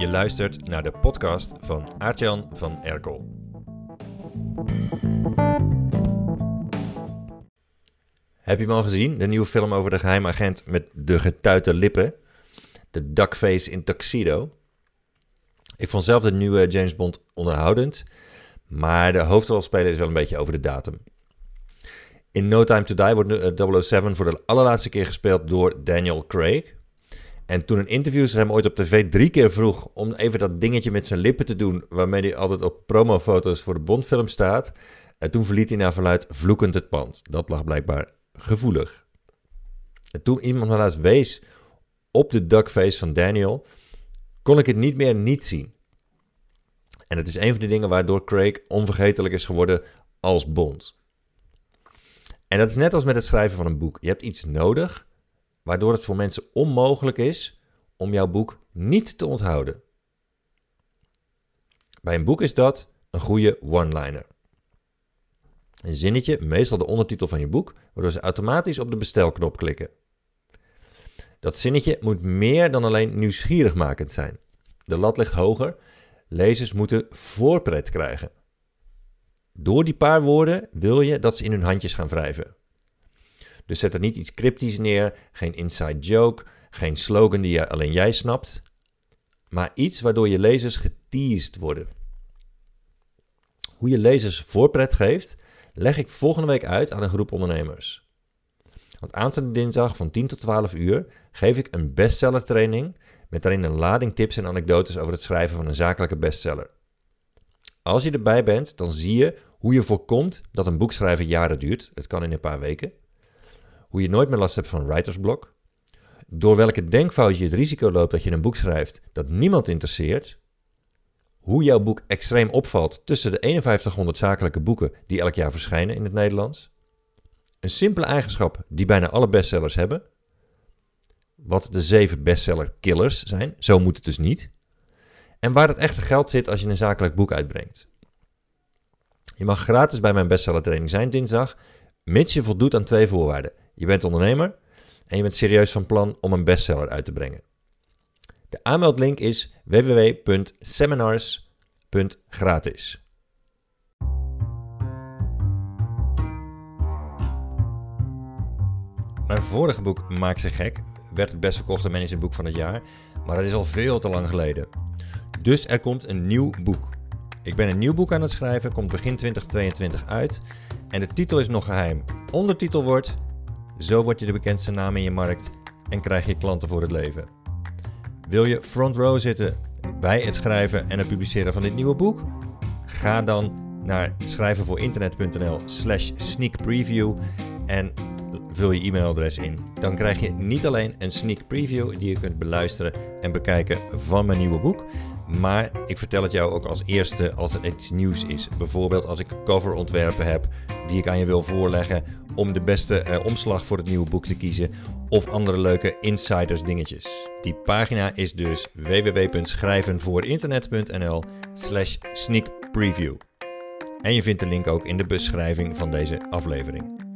Je luistert naar de podcast van Aartjan van Erkel. Heb je hem al gezien? De nieuwe film over de geheimagent met de getuite lippen. De duckface in tuxedo. Ik vond zelf de nieuwe James Bond onderhoudend. Maar de hoofdrolspeler is wel een beetje over de datum. In No Time to Die wordt 007 voor de allerlaatste keer gespeeld door Daniel Craig. En toen een interviewer hem ooit op tv drie keer vroeg om even dat dingetje met zijn lippen te doen, waarmee hij altijd op promofoto's voor de Bondfilm staat, en toen verliet hij naar verluid vloekend het pand. Dat lag blijkbaar gevoelig. En toen iemand me laatst wees op de duckface van Daniel, kon ik het niet meer niet zien. En het is een van de dingen waardoor Craig onvergetelijk is geworden als Bond. En dat is net als met het schrijven van een boek. Je hebt iets nodig waardoor het voor mensen onmogelijk is om jouw boek niet te onthouden. Bij een boek is dat een goede one-liner. Een zinnetje, meestal de ondertitel van je boek, waardoor ze automatisch op de bestelknop klikken. Dat zinnetje moet meer dan alleen nieuwsgierigmakend zijn. De lat ligt hoger. Lezers moeten voorpret krijgen. Door die paar woorden wil je dat ze in hun handjes gaan wrijven. Dus zet er niet iets cryptisch neer, geen inside joke, geen slogan die alleen jij snapt, maar iets waardoor je lezers geteased worden. Hoe je lezers voorpret geeft, leg ik volgende week uit aan een groep ondernemers. Want aanstaande dinsdag van 10 tot 12 uur geef ik een bestseller training met daarin een lading tips en anekdotes over het schrijven van een zakelijke bestseller. Als je erbij bent, dan zie je hoe je voorkomt dat een boek schrijven jaren duurt. Het kan in een paar weken. Hoe je nooit meer last hebt van writersblok. Door welke denkfout je het risico loopt dat je een boek schrijft dat niemand interesseert. Hoe jouw boek extreem opvalt tussen de 5100 zakelijke boeken die elk jaar verschijnen in het Nederlands. Een simpele eigenschap die bijna alle bestsellers hebben. Wat de zeven bestseller killers zijn, zo moet het dus niet. En waar het echte geld zit als je een zakelijk boek uitbrengt. Je mag gratis bij mijn bestseller training zijn dinsdag, mits je voldoet aan twee voorwaarden. Je bent ondernemer en je bent serieus van plan om een bestseller uit te brengen. De aanmeldlink is www.seminars.gratis. Mijn vorige boek Maak ze gek werd het best verkochte managementboek van het jaar, maar dat is al veel te lang geleden. Dus er komt een nieuw boek. Ik ben een nieuw boek aan het schrijven, komt begin 2022 uit en de titel is nog geheim. Ondertitel wordt Zo word je de bekendste naam in je markt en krijg je klanten voor het leven. Wil je front row zitten bij het schrijven en het publiceren van dit nieuwe boek? Ga dan naar schrijvenvoorinternet.nl slash sneakpreview en vul je e-mailadres in. Dan krijg je niet alleen een sneak preview die je kunt beluisteren en bekijken van mijn nieuwe boek, maar ik vertel het jou ook als eerste als er iets nieuws is. Bijvoorbeeld als ik coverontwerpen heb die ik aan je wil voorleggen om de beste eh, omslag voor het nieuwe boek te kiezen. Of andere leuke insiders dingetjes. Die pagina is dus www.schrijvenvoorinternet.nl slash sneakpreview. En je vindt de link ook in de beschrijving van deze aflevering.